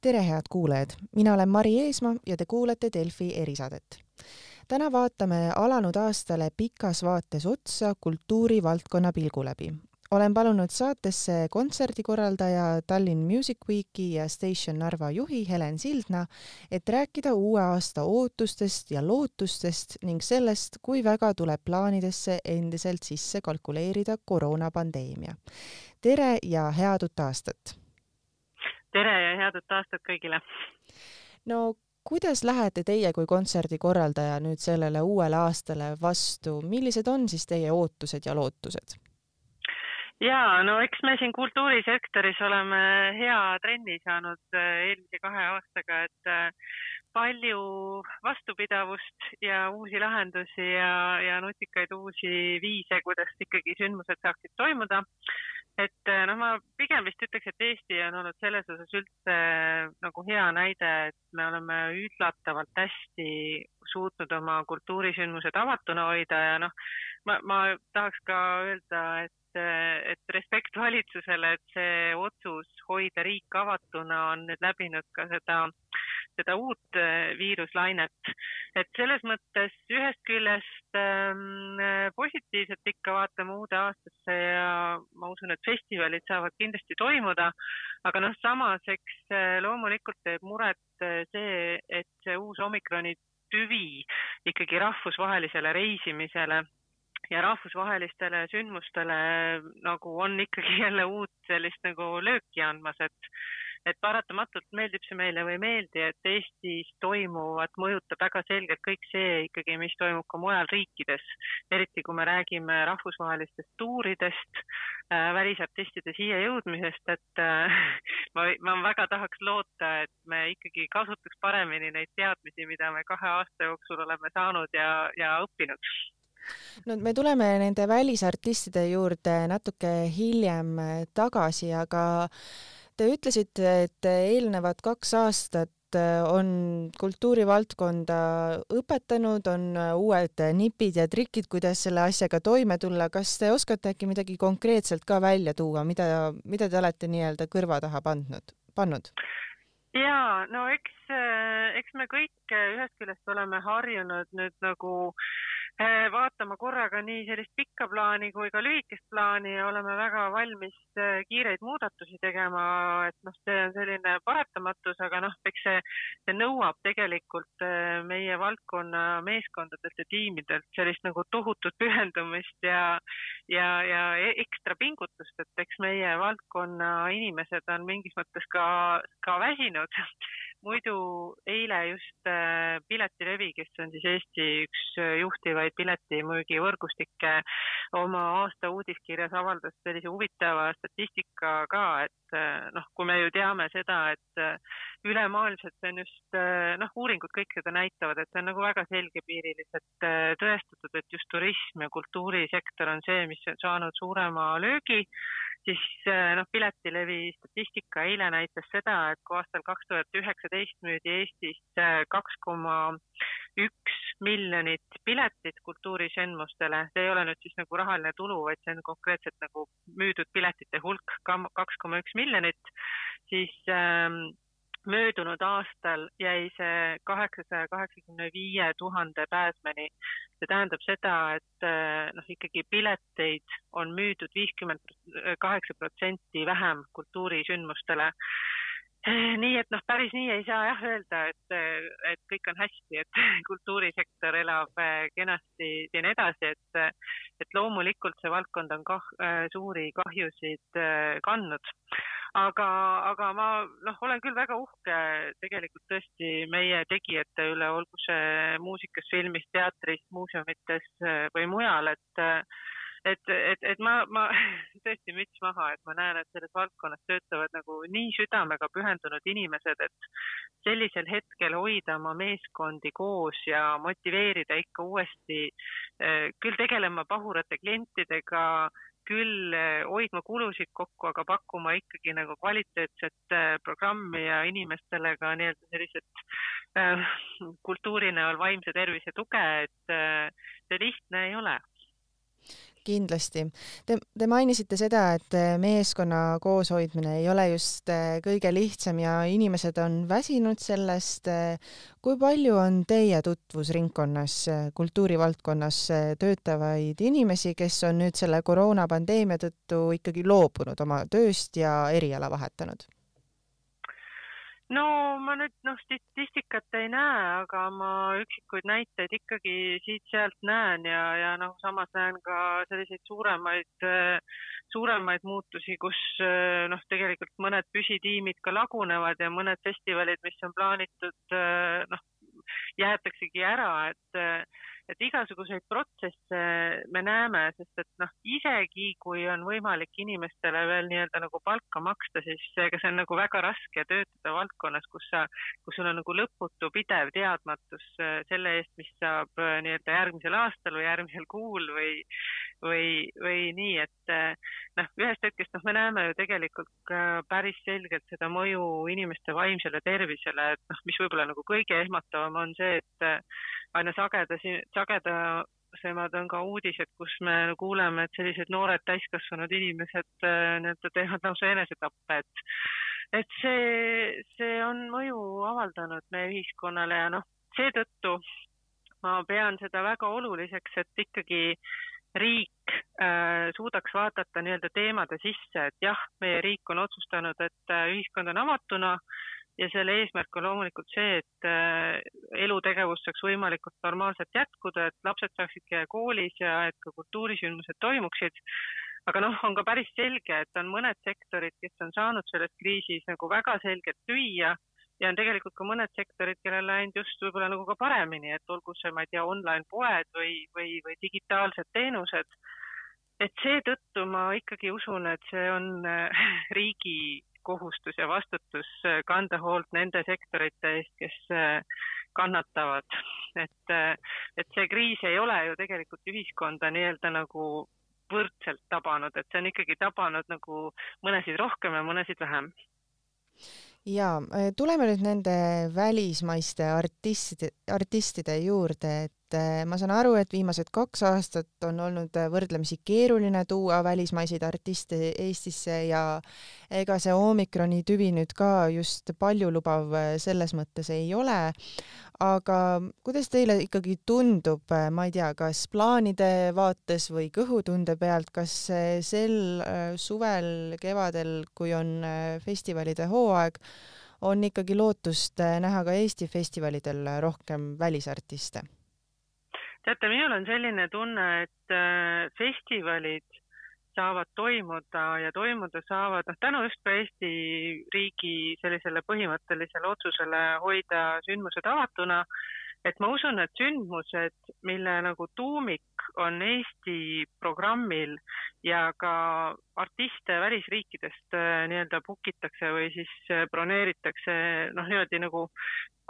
tere, head kuulajad, mina olen Mari Eesmaa ja te kuulate Delfi erisaadet. täna vaatame alanud aastale pikas vaates otsa kultuurivaldkonna pilgu läbi. olen palunud saatesse kontserdikorraldaja Tallinn Music Weeki ja Station Narva juhi Helen Sildna, et rääkida uue aasta ootustest ja lootustest ning sellest, kui väga tuleb plaanidesse endiselt sisse kalkuleerida koroonapandeemia. tere ja head uut aastat! Tere ja head uut aastat kõigile! no kuidas lähete teie kui kontserdikorraldaja nüüd sellele uuele aastale vastu, millised on siis teie ootused ja lootused? jaa, no eks me siin kultuurisektoris oleme hea trenni saanud äh, eelmise kahe aastaga, et äh, palju vastupidavust ja uusi lahendusi ja, ja nutikaid uusi viise, kuidas ikkagi sündmused saaksid toimuda et äh, noh, ma pigem vist ütleks, et Eesti on olnud selles osas üldse äh, nagu hea näide, et me oleme üllatavalt hästi suutnud oma kultuurisündmused avatuna hoida ja noh, ma, ma tahaks ka öelda, et äh, et respekt valitsusele, et see otsus hoida riik avatuna on nüüd läbinud ka seda seda uut äh, viiruslainet. et selles mõttes ühest küljest ähm, positiivselt ikka vaatame uude aastasse ja ma usun, et festivalid saavad kindlasti toimuda, aga noh, samas eks äh, loomulikult teeb muret äh, see, et see uus omikroni tüvi ikkagi rahvusvahelisele reisimisele ja rahvusvahelistele sündmustele nagu on ikkagi jälle uut sellist nagu lööki andmas, et et paratamatult meeldib see meile või ei meeldi, et Eestis toimuvat mõjutab väga selgelt kõik see ikkagi, mis toimub ka mujal riikides. eriti kui me räägime rahvusvahelistest tuuridest äh,, välisartistide siia jõudmisest, et äh, ma, ma väga tahaks loota, et me ikkagi kasutaks paremini neid teadmisi, mida me kahe aasta jooksul oleme saanud ja, ja õppinud no me tuleme nende välisartistide juurde natuke hiljem tagasi, aga Te ütlesite, et eelnevad kaks aastat äh, on kultuurivaldkonda õpetanud, on äh, uued nipid ja trikid, kuidas selle asjaga toime tulla. kas te oskate äkki midagi konkreetselt ka välja tuua, mida, mida te olete nii-öelda kõrva taha pandud, pannud? jaa, no eks, äh, eks me kõik ühest küljest oleme harjunud nüüd nagu Äh, vaatama korraga nii sellist pikka plaani kui ka lühikest plaani ja oleme väga valmis äh, kiireid muudatusi tegema, et noh, see on selline paratamatus, aga noh, eks see, see nõuab tegelikult äh, meie valdkonna meeskondadelt ja tiimidelt sellist nagu tohutut pühendumist ja ja, ja e-, ekstra pingutust, et eks meie valdkonna inimesed on mingis mõttes ka, ka väsinud muidu eile just äh, Piletilevi, kes on siis Eesti üks äh, juhtivaid piletimüügivõrgustikke, oma aasta uudiskirjas avaldas sellise huvitava statistika ka, et äh, noh, kui me ju teame seda, et ülemaailmselt see on just noh, uuringud kõik seda näitavad, et see on nagu väga selgepiiriliselt tõestatud, et just turism ja kultuurisektor on see, mis on saanud suurema löögi. Siis noh, Piletilevi statistika eile näitas seda, et kui aastal kaks tuhat üheksateist müüdi Eestis äh, kaks koma üks miljonit piletit kultuurisündmustele, see ei ole nüüd siis nagu rahaline tulu, vaid see on konkreetselt nagu müüdud piletite hulk, kaks koma üks miljonit, siis ähm, möödunud aastal jäi see kaheksasaja kaheksakümne viie tuhande pääsmeni. see tähendab seda, et eh, noh, ikkagi pileteid on müüdud viiskümmend kaheksa protsenti vähem kultuurisündmustele. Eh, nii et noh, päris nii ei saa jah öelda, et, et kõik on hästi, et kultuurisektor elab eh, kenasti siin edasi, et, et loomulikult see valdkond on kah suuri kahjusid kandnud. Aga, aga ma noh, olen küll väga uhke tegelikult tõesti meie tegijate üle, olgu see muusikas, filmis, teatris, muuseumites või mujal, et et, et, et ma, ma tõesti müts maha, et ma näen, et selles valdkonnas töötavad nagu nii südamega pühendunud inimesed, et sellisel hetkel hoida oma meeskondi koos ja motiveerida ikka uuesti äh, küll tegelema pahurate klientidega küll eh, hoidma kulusid kokku, aga pakkuma ikkagi nagu kvaliteetset eh, programmi ja inimestele ka nii-öelda sellised äh, kultuuri näol vaimse tervise tuge, et äh, see lihtne ei ole kindlasti. Te, te mainisite seda, et meeskonna kooshoidmine ei ole just kõige lihtsam ja inimesed on väsinud sellest. kui palju on teie tutvusringkonnas kultuurivaldkonnas töötavaid inimesi, kes on nüüd selle koroonapandeemia tõttu ikkagi loobunud oma tööst ja eriala vahetanud? No ma nüüd noh, statistikat ei näe, aga ma üksikuid näiteid ikkagi siit-sealt näen ja, ja noh, samas näen ka selliseid suuremaid, suuremaid muutusi, kus noh, tegelikult mõned püsitiimid ka lagunevad ja mõned festivalid, mis on plaanitud noh, jäetaksegi ära, et et igasuguseid protsesse me näeme, sest et noh, isegi kui on võimalik inimestele veel nii-öelda nagu palka maksta, siis ega see on nagu väga raske töötada valdkonnas, kus sa, kus sul on nagu lõputu pidev teadmatus äh, selle eest, mis saab äh, nii-öelda järgmisel aastal või järgmisel kuul või, või, või nii, et äh, noh, ühest hetkest noh, me näeme ju tegelikult päris selgelt seda mõju inimeste vaimsele tervisele, et noh, mis võib-olla nagu kõige ehmatavam on see, et aina sagedasi, sagedasemad on ka uudised, kus me kuuleme, et sellised noored täiskasvanud inimesed äh, nii-öelda teevad lausa enesetappe, et et see, see on mõju avaldanud meie ühiskonnale ja noh, seetõttu ma pean seda väga oluliseks, et ikkagi riik äh, suudaks vaadata nii-öelda teemade sisse, et jah, meie riik on otsustanud, et äh, ühiskond on avatuna ja selle eesmärk on loomulikult see, et äh, elutegevus saaks võimalikult normaalselt jätkuda, et lapsed saaksid käia koolis ja et ka kultuurisündmused toimuksid. aga noh, on ka päris selge, et on mõned sektorid, kes on saanud selles kriisis nagu väga selgelt lüüa ja on tegelikult ka mõned sektorid, kellel läinud just võib-olla nagu ka paremini, et olgu see, ma ei tea, online poed või, või, või digitaalsed teenused. et seetõttu ma ikkagi usun, et see on äh, riigi kohustus ja vastutus äh, kanda hoolt nende sektorite eest, kes äh, kannatavad. et, et see kriis ei ole ju tegelikult ühiskonda nii-öelda nagu võrdselt tabanud, et see on ikkagi tabanud nagu mõnesid rohkem ja mõnesid vähem ja tuleme nüüd nende välismaiste artistide, artistide juurde, et et eh, ma saan aru, et viimased kaks aastat on olnud eh, võrdlemisi keeruline tuua välismaiseid artiste Eestisse ja ega see omikroni tüvi nüüd ka just paljulubav eh, selles mõttes ei ole. aga kuidas teile ikkagi tundub, ma ei tea, kas plaanide vaates või kõhutunde pealt, kas sel suvel, kevadel, kui on festivalide hooaeg, on ikkagi lootust näha ka Eesti festivalidel rohkem välisartiste? Teate, minul on selline tunne, et äh, festivalid saavad toimuda ja toimuda saavad, noh tänu just ka Eesti riigi sellisele põhimõttelisele otsusele hoida sündmused avatuna, et ma usun, et sündmused, mille nagu tuumik on Eesti programmil ja ka artiste välisriikidest äh, nii-öelda book itakse või siis äh, broneeritakse noh, niimoodi nagu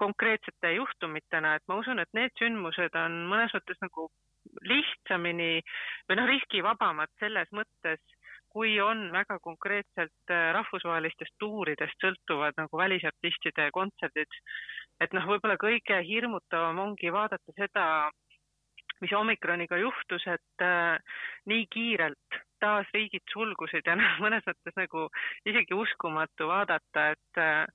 konkreetsete juhtumitena, et ma usun, et need sündmused on mõnes mõttes nagu lihtsamini või noh, riskivabamad selles mõttes, kui on väga konkreetselt äh, rahvusvahelistest tuuridest sõltuvad nagu välisartistide kontserdid. Et noh, võib-olla kõige hirmutavam ongi vaadata seda, mis omikroniga juhtus, et äh, nii kiirelt taas riigid sulgusid ja noh, mõnes mõttes nagu isegi uskumatu vaadata, et äh,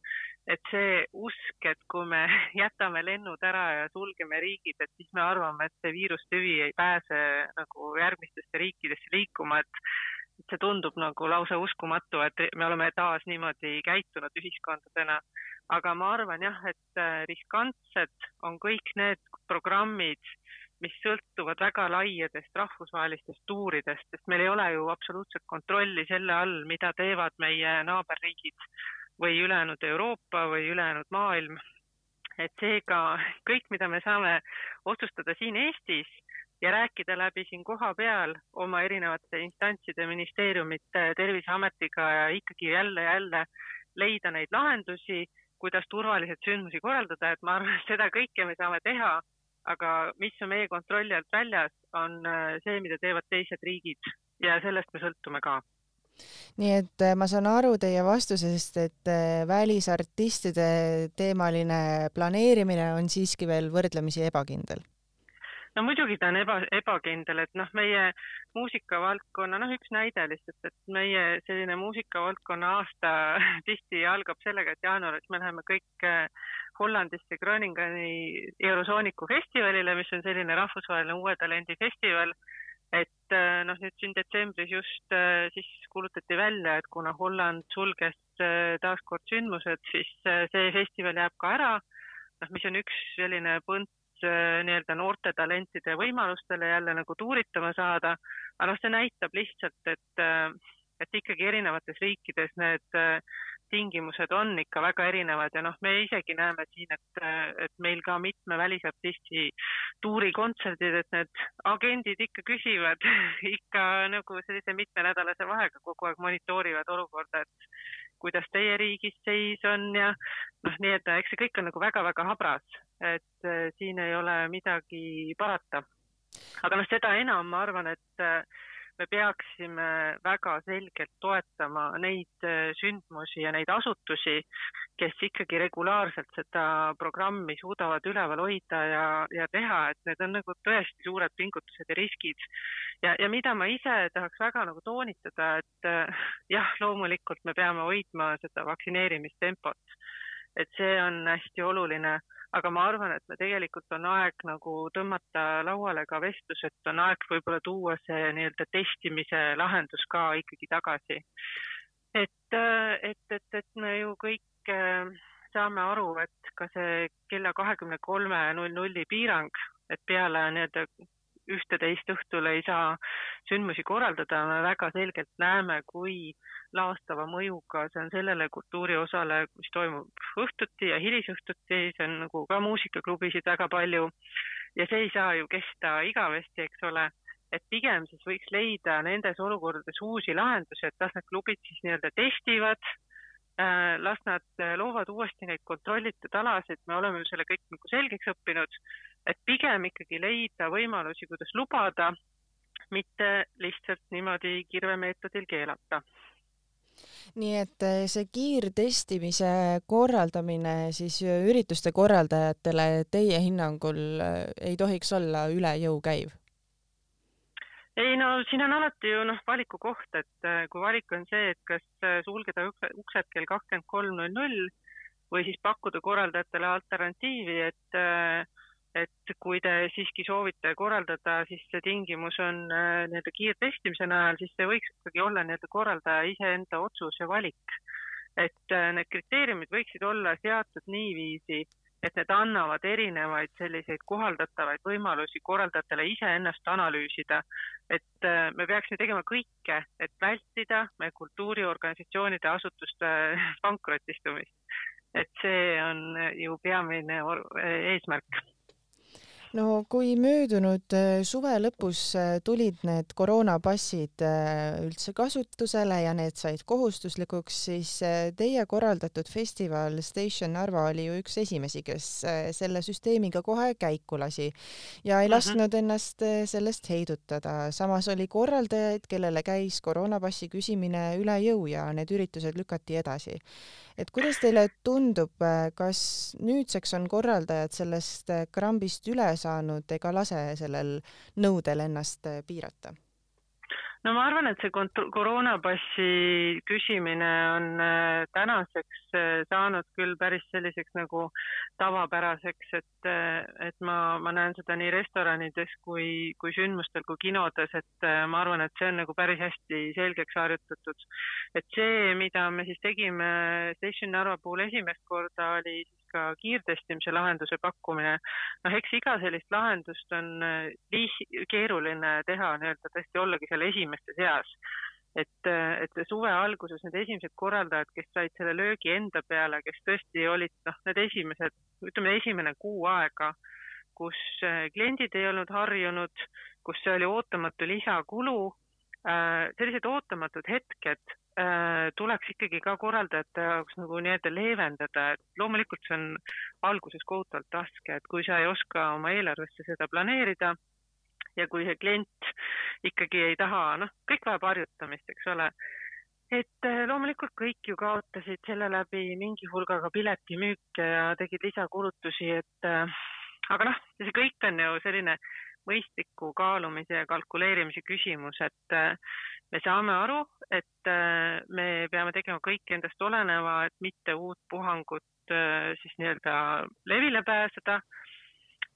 et see usk, et kui me jätame lennud ära ja sulgeme riigid, et siis me arvame, et see viirustüvi ei pääse nagu järgmistesse riikidesse liikuma, et see tundub nagu lausa uskumatu, et me oleme taas niimoodi käitunud ühiskondadena. Aga ma arvan jah, et äh, riskantsed on kõik need programmid, mis sõltuvad väga laiadest rahvusvahelistest tuuridest, sest meil ei ole ju absoluutselt kontrolli selle all, mida teevad meie naaberriigid või ülejäänud Euroopa või ülejäänud maailm. et seega kõik, mida me saame otsustada siin Eestis ja rääkida läbi siin kohapeal oma erinevate instantside, ministeeriumite, Terviseametiga ja ikkagi jälle jälle leida neid lahendusi, kuidas turvaliselt sündmusi korraldada, et ma arvan, et seda kõike me saame teha, aga mis on meie kontrolli alt väljas, on äh, see, mida teevad teised riigid. Ja sellest me sõltume ka. Nii et äh, ma saan aru teie vastusest, et äh, välisartistide teemaline planeerimine on siiski veel võrdlemisi ebakindel? No muidugi ta on eba, ebakindel, et noh, meie muusikavaldkonna, noh, üks näide lihtsalt, et meie selline muusikavaldkonna aasta tihti algab sellega, et jaanuaris me läheme kõik Hollandisse Groningeni Eurosooniku festivalile, mis on selline rahvusvaheline uue talendi festival. et äh, noh, nüüd siin detsembris just äh, siis kuulutati välja, et kuna Holland sulges taaskord sündmused, siis see festival jääb ka ära. noh, mis on üks selline põnts nii-öelda noorte talentide võimalustele jälle nagu tuuritama saada. aga noh, see näitab lihtsalt, et, et ikkagi erinevates riikides need tingimused on ikka väga erinevad ja noh, me isegi näeme siin, et, et meil ka mitme välisartisti tuurikontserdid, et need agendid ikka küsivad ikka nagu sellise mitmenädalase vahega kogu aeg monitoorivad olukorda, et kuidas teie riigis seis on ja noh, nii et eks see kõik on nagu väga-väga habras, et äh, siin ei ole midagi parata. aga noh, seda enam ma arvan, et äh, me peaksime väga selgelt toetama neid äh, sündmusi ja neid asutusi, kes ikkagi regulaarselt seda programmi suudavad üleval hoida ja, ja teha, et need on nagu tõesti suured pingutused ja riskid. ja, ja mida ma ise tahaks väga nagu toonitada, et äh, jah, loomulikult me peame hoidma seda vaktsineerimistempot, et see on hästi oluline aga ma arvan, et me tegelikult on aeg nagu tõmmata lauale ka vestlus, et on aeg võib-olla tuua see nii-öelda testimise lahendus ka ikkagi tagasi. et, et, et, et me ju kõik äh, saame aru, et ka see kella kahekümne kolme null nulli piirang, et peale nii-öelda ühte-teist õhtul ei saa sündmusi korraldada, me väga selgelt näeme, kui laastava mõjuga see on sellele kultuuriosale, mis toimub õhtuti ja hilisõhtuti, see on nagu ka muusikaklubisid väga palju. Ja see ei saa ju kesta igavesti, eks ole. Et pigem siis võiks leida nendes olukordades uusi lahendusi, et las need klubid siis nii-öelda testivad. Äh,, las nad loovad uuesti neid kontrollitud alasid, me oleme ju selle kõik nagu selgeks õppinud et pigem ikkagi leida võimalusi, kuidas lubada, mitte lihtsalt niimoodi kirvemeetodil keelata nii et eh, see kiirtestimise korraldamine siis ürituste korraldajatele teie hinnangul eh, ei tohiks olla üle jõu käiv? ei no siin on alati ju noh, valiku koht, et eh, kui valik on see, et kas sulgeda uksed kell kakskümmend kolm null null või siis pakkuda korraldajatele alternatiivi, et et kui te siiski soovite korraldada, siis see tingimus on äh, nii-öelda kiirtestimise najal, siis see võiks ikkagi olla nii-öelda korraldaja iseenda otsus ja valik. et äh, need kriteeriumid võiksid olla seatud niiviisi, et need annavad erinevaid selliseid kohaldatavaid võimalusi korraldajatele iseennast analüüsida. et äh, me peaksime tegema kõike, et vältida meie kultuuriorganisatsioonide asutuste pankrotistumist. et see on ju peamine eesmärk no kui möödunud äh, suve lõpus äh, tulid need koroonapassid äh, üldse kasutusele ja need said kohustuslikuks, siis teie korraldatud festival Station Narva oli ju üks esimesi, kes selle süsteemiga kohe käiku lasi ja ei mhm. lasknud ennast sellest heidutada. samas oli korraldajaid, kellele käis koroonapassi küsimine üle jõu ja need üritused lükati edasi et kuidas teile tundub, kas nüüdseks on korraldajad sellest krambist üle saanud ega lase sellel nõudel ennast piirata? No ma arvan, et see koroonapassi küsimine on äh, tänaseks äh, saanud küll päris selliseks nagu tavapäraseks, et, äh, et ma, ma näen seda nii restoranides kui, kui sündmustel kui kinodes, et ma arvan, et see on nagu päris hästi selgeks harjutatud. et see, mida me siis tegime Station Narva puhul esimest korda, oli siis ka kiirtestimise lahenduse pakkumine. noh, eks iga sellist lahendust on liih-, äh, keeruline teha nii-öelda tõesti ollagi seal esimeste seas. et, äh, et suve alguses need esimesed korraldajad, kes said selle löögi enda peale, kes tõesti olid noh, need esimesed, ütleme esimene kuu aega, kus äh, kliendid ei olnud harjunud, kus see oli ootamatu lisakulu, sellised ootamatud hetked tuleks ikkagi ka korraldajate jaoks nagu nii-öelda leevendada, et loomulikult see on alguses kohutavalt raske, et kui sa ei oska oma eelarvesse seda planeerida ja kui see klient ikkagi ei taha, noh, kõik vajab harjutamist, eks ole, et äh, loomulikult kõik ju kaotasid selle läbi mingi hulgaga piletimüüke ja tegid lisakulutusi, et äh, aga noh, see kõik on ju selline mõistliku kaalumise ja kalkuleerimise küsimus, et me saame aru, et me peame tegema kõik endast oleneva, et mitte uut puhangut siis nii-öelda levile pääseda.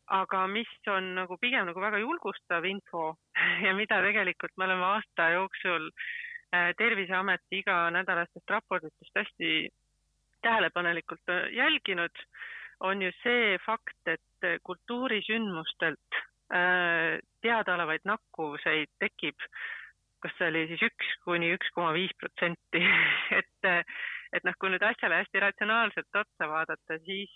Aga mis on nagu pigem nagu väga julgustav info ja mida tegelikult me oleme aasta jooksul äh, Terviseameti iganädalastest raportitest hästi tähelepanelikult äh, jälginud, on ju see fakt, et äh, kultuurisündmustelt teadaolevaid nakkuseid tekib, kas see oli siis üks kuni üks koma viis protsenti, et, et noh, kui nüüd asjale hästi ratsionaalselt otsa vaadata, siis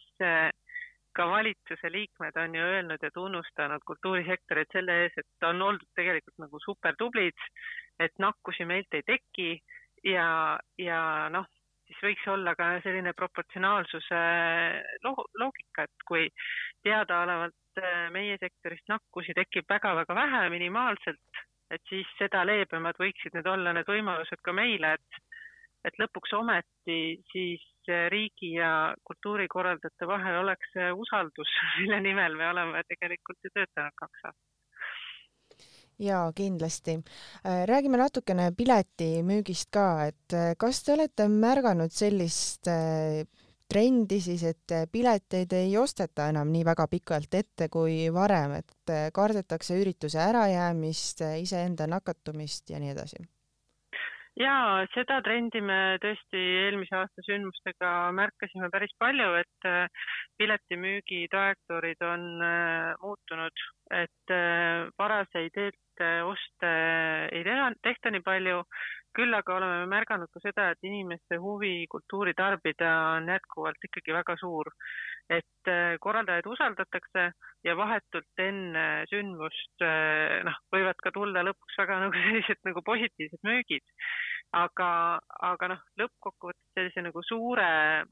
ka valitsuse liikmed on ju öelnud ja tunnustanud kultuurisektorit selle ees, et on oldud tegelikult nagu super tublid, et nakkusi meilt ei teki ja, ja noh, siis võiks olla ka selline proportsionaalsuse lo loogika, et kui teadaolevalt äh, meie sektorist nakkusi tekib väga-väga vähe, minimaalselt, et siis seda leebemad võiksid need olla need võimalused ka meile, et et lõpuks ometi siis riigi ja kultuurikorraldajate vahel oleks see usaldus, mille nimel me oleme tegelikult ju töötanud kaks aastat jaa, kindlasti. Äh, räägime natukene piletimüügist ka, et äh, kas te olete märganud sellist äh, trendi siis, et pileteid ei osteta enam nii väga pikalt ette kui varem, et kardetakse ürituse ärajäämist, iseenda nakatumist ja nii edasi? jaa, seda trendi me tõesti eelmise aasta sündmustega märkasime päris palju, et piletimüügi trajektoorid on muutunud, et varaseid oste ei tehta nii palju, küll aga oleme märganud ka seda, et inimeste huvi kultuuri tarbida on jätkuvalt ikkagi väga suur. et korraldajaid usaldatakse ja vahetult enne sündmust noh, võivad ka tulla lõpuks väga nagu sellised nagu positiivsed müügid aga, aga noh, lõppkokkuvõttes sellise nagu suure äh,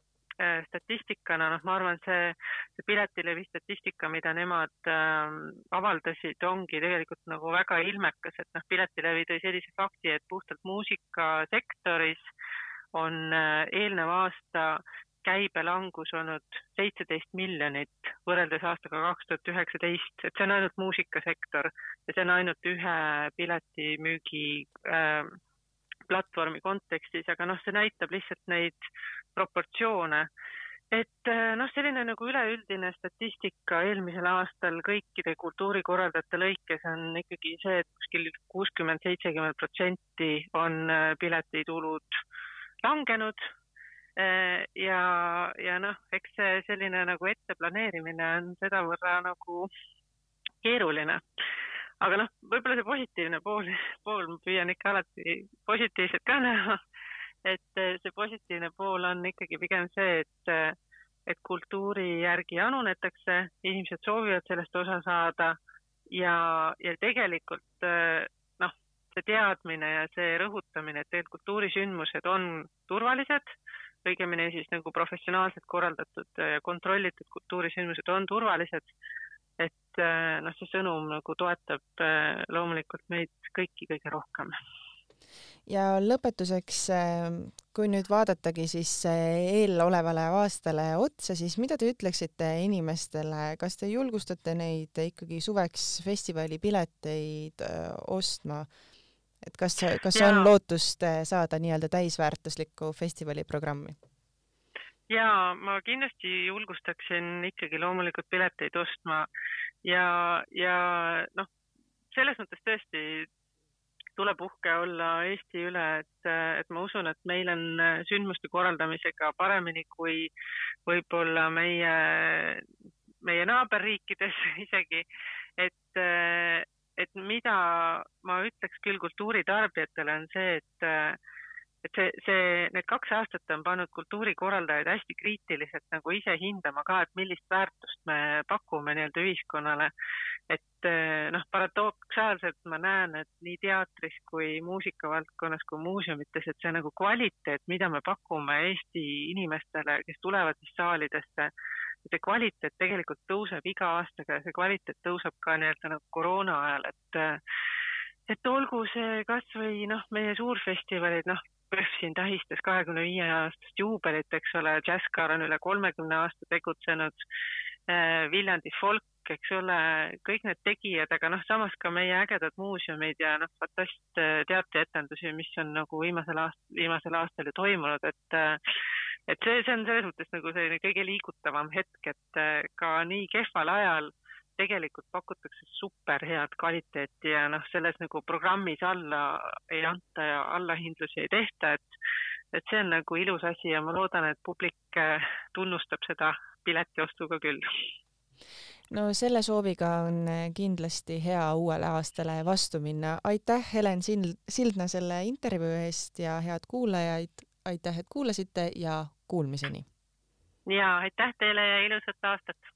statistikana, noh, ma arvan, see, see piletilevi statistika, mida nemad äh, avaldasid, ongi tegelikult nagu väga ilmekas, et noh, Piletilevi tõi sellise fakti, et puhtalt muusikasektoris on äh, eelneva aasta käibelangus olnud seitseteist miljonit võrreldes aastaga kaks tuhat üheksateist, et see on ainult muusikasektor ja see on ainult ühe piletimüügi äh, platvormi kontekstis, aga noh, see näitab lihtsalt neid proportsioone. et eh, noh, selline nagu üleüldine statistika eelmisel aastal kõikide kultuurikorraldajate lõikes on ikkagi see, et kuskil kuuskümmend, seitsekümmend protsenti on eh, piletitulud langenud eh, ja, ja noh, eks see selline nagu etteplaneerimine on sedavõrra nagu keeruline aga noh, võib-olla see positiivne pool, pool ma püüan ikka alati positiivset ka näha. et eh, see positiivne pool on ikkagi pigem see, et, eh, et kultuuri järgi janunetakse, inimesed soovivad sellest osa saada ja, ja tegelikult eh, noh, see teadmine ja see rõhutamine, et tegelikult kultuurisündmused on turvalised, õigemini siis nagu professionaalselt korraldatud ja kontrollitud kultuurisündmused on turvalised et äh, noh, see sõnum nagu toetab äh, loomulikult meid kõiki kõige rohkem. ja lõpetuseks, äh, kui nüüd vaadatagi siis eelolevale aastale otsa, siis mida te ütleksite inimestele, kas te julgustate neid ikkagi suveks festivalipileteid ostma? et kas, kas ja. on lootust saada nii-öelda täisväärtuslikku festivaliprogrammi? Ja ma kindlasti julgustaksin ikkagi loomulikult pileteid ostma. Ja, ja noh, selles mõttes tõesti tuleb uhke olla Eesti üle, et, et ma usun, et meil on sündmuste korraldamisega paremini kui võib-olla meie, meie naaberriikides isegi, et, et mida ma ütleks küll kultuuritarbijatele, on see, et et see, see, need kaks aastat on pannud kultuurikorraldajaid hästi kriitiliselt nagu ise hindama ka, et millist väärtust me pakume nii-öelda ühiskonnale. et eh, noh, paradoksaalselt ma näen, et nii teatris kui muusikavaldkonnas kui muuseumites, et see nagu kvaliteet, mida me pakume Eesti inimestele, kes tulevad siis saalidesse, see kvaliteet tegelikult tõuseb iga aastaga ja see kvaliteet tõuseb ka nii-öelda nagu koroona ajal, et et olgu see kasvõi noh, meie suurfestivalid, noh, PÖFF siin tähistas kahekümne viie aastast juubelit, eks ole, Jazzcar on üle kolmekümne aasta tegutsenud, äh, Viljandi folk eks ole, kõik need tegijad, aga noh, samas ka meie ägedad muuseumid ja noh, fantast teatrietendusi, mis on nagu viimasel aast-, viimasel aastal ju toimunud, et et see, see on selles mõttes nagu selline kõige liigutavam hetk, et ka nii kehval ajal tegelikult pakutakse super head kvaliteeti ja noh, selles nagu programmis alla ei anta ja allahindlusi ei tehta, et et see on nagu ilus asi ja ma loodan, et publik tunnustab seda piletiostuga küll no selle sooviga on kindlasti hea uuele aastale vastu minna. aitäh, Helen Sild, Sildna selle intervjuu eest ja head kuulajaid, aitäh, et kuulasite ja kuulmiseni! ja aitäh teile ja ilusat aastat!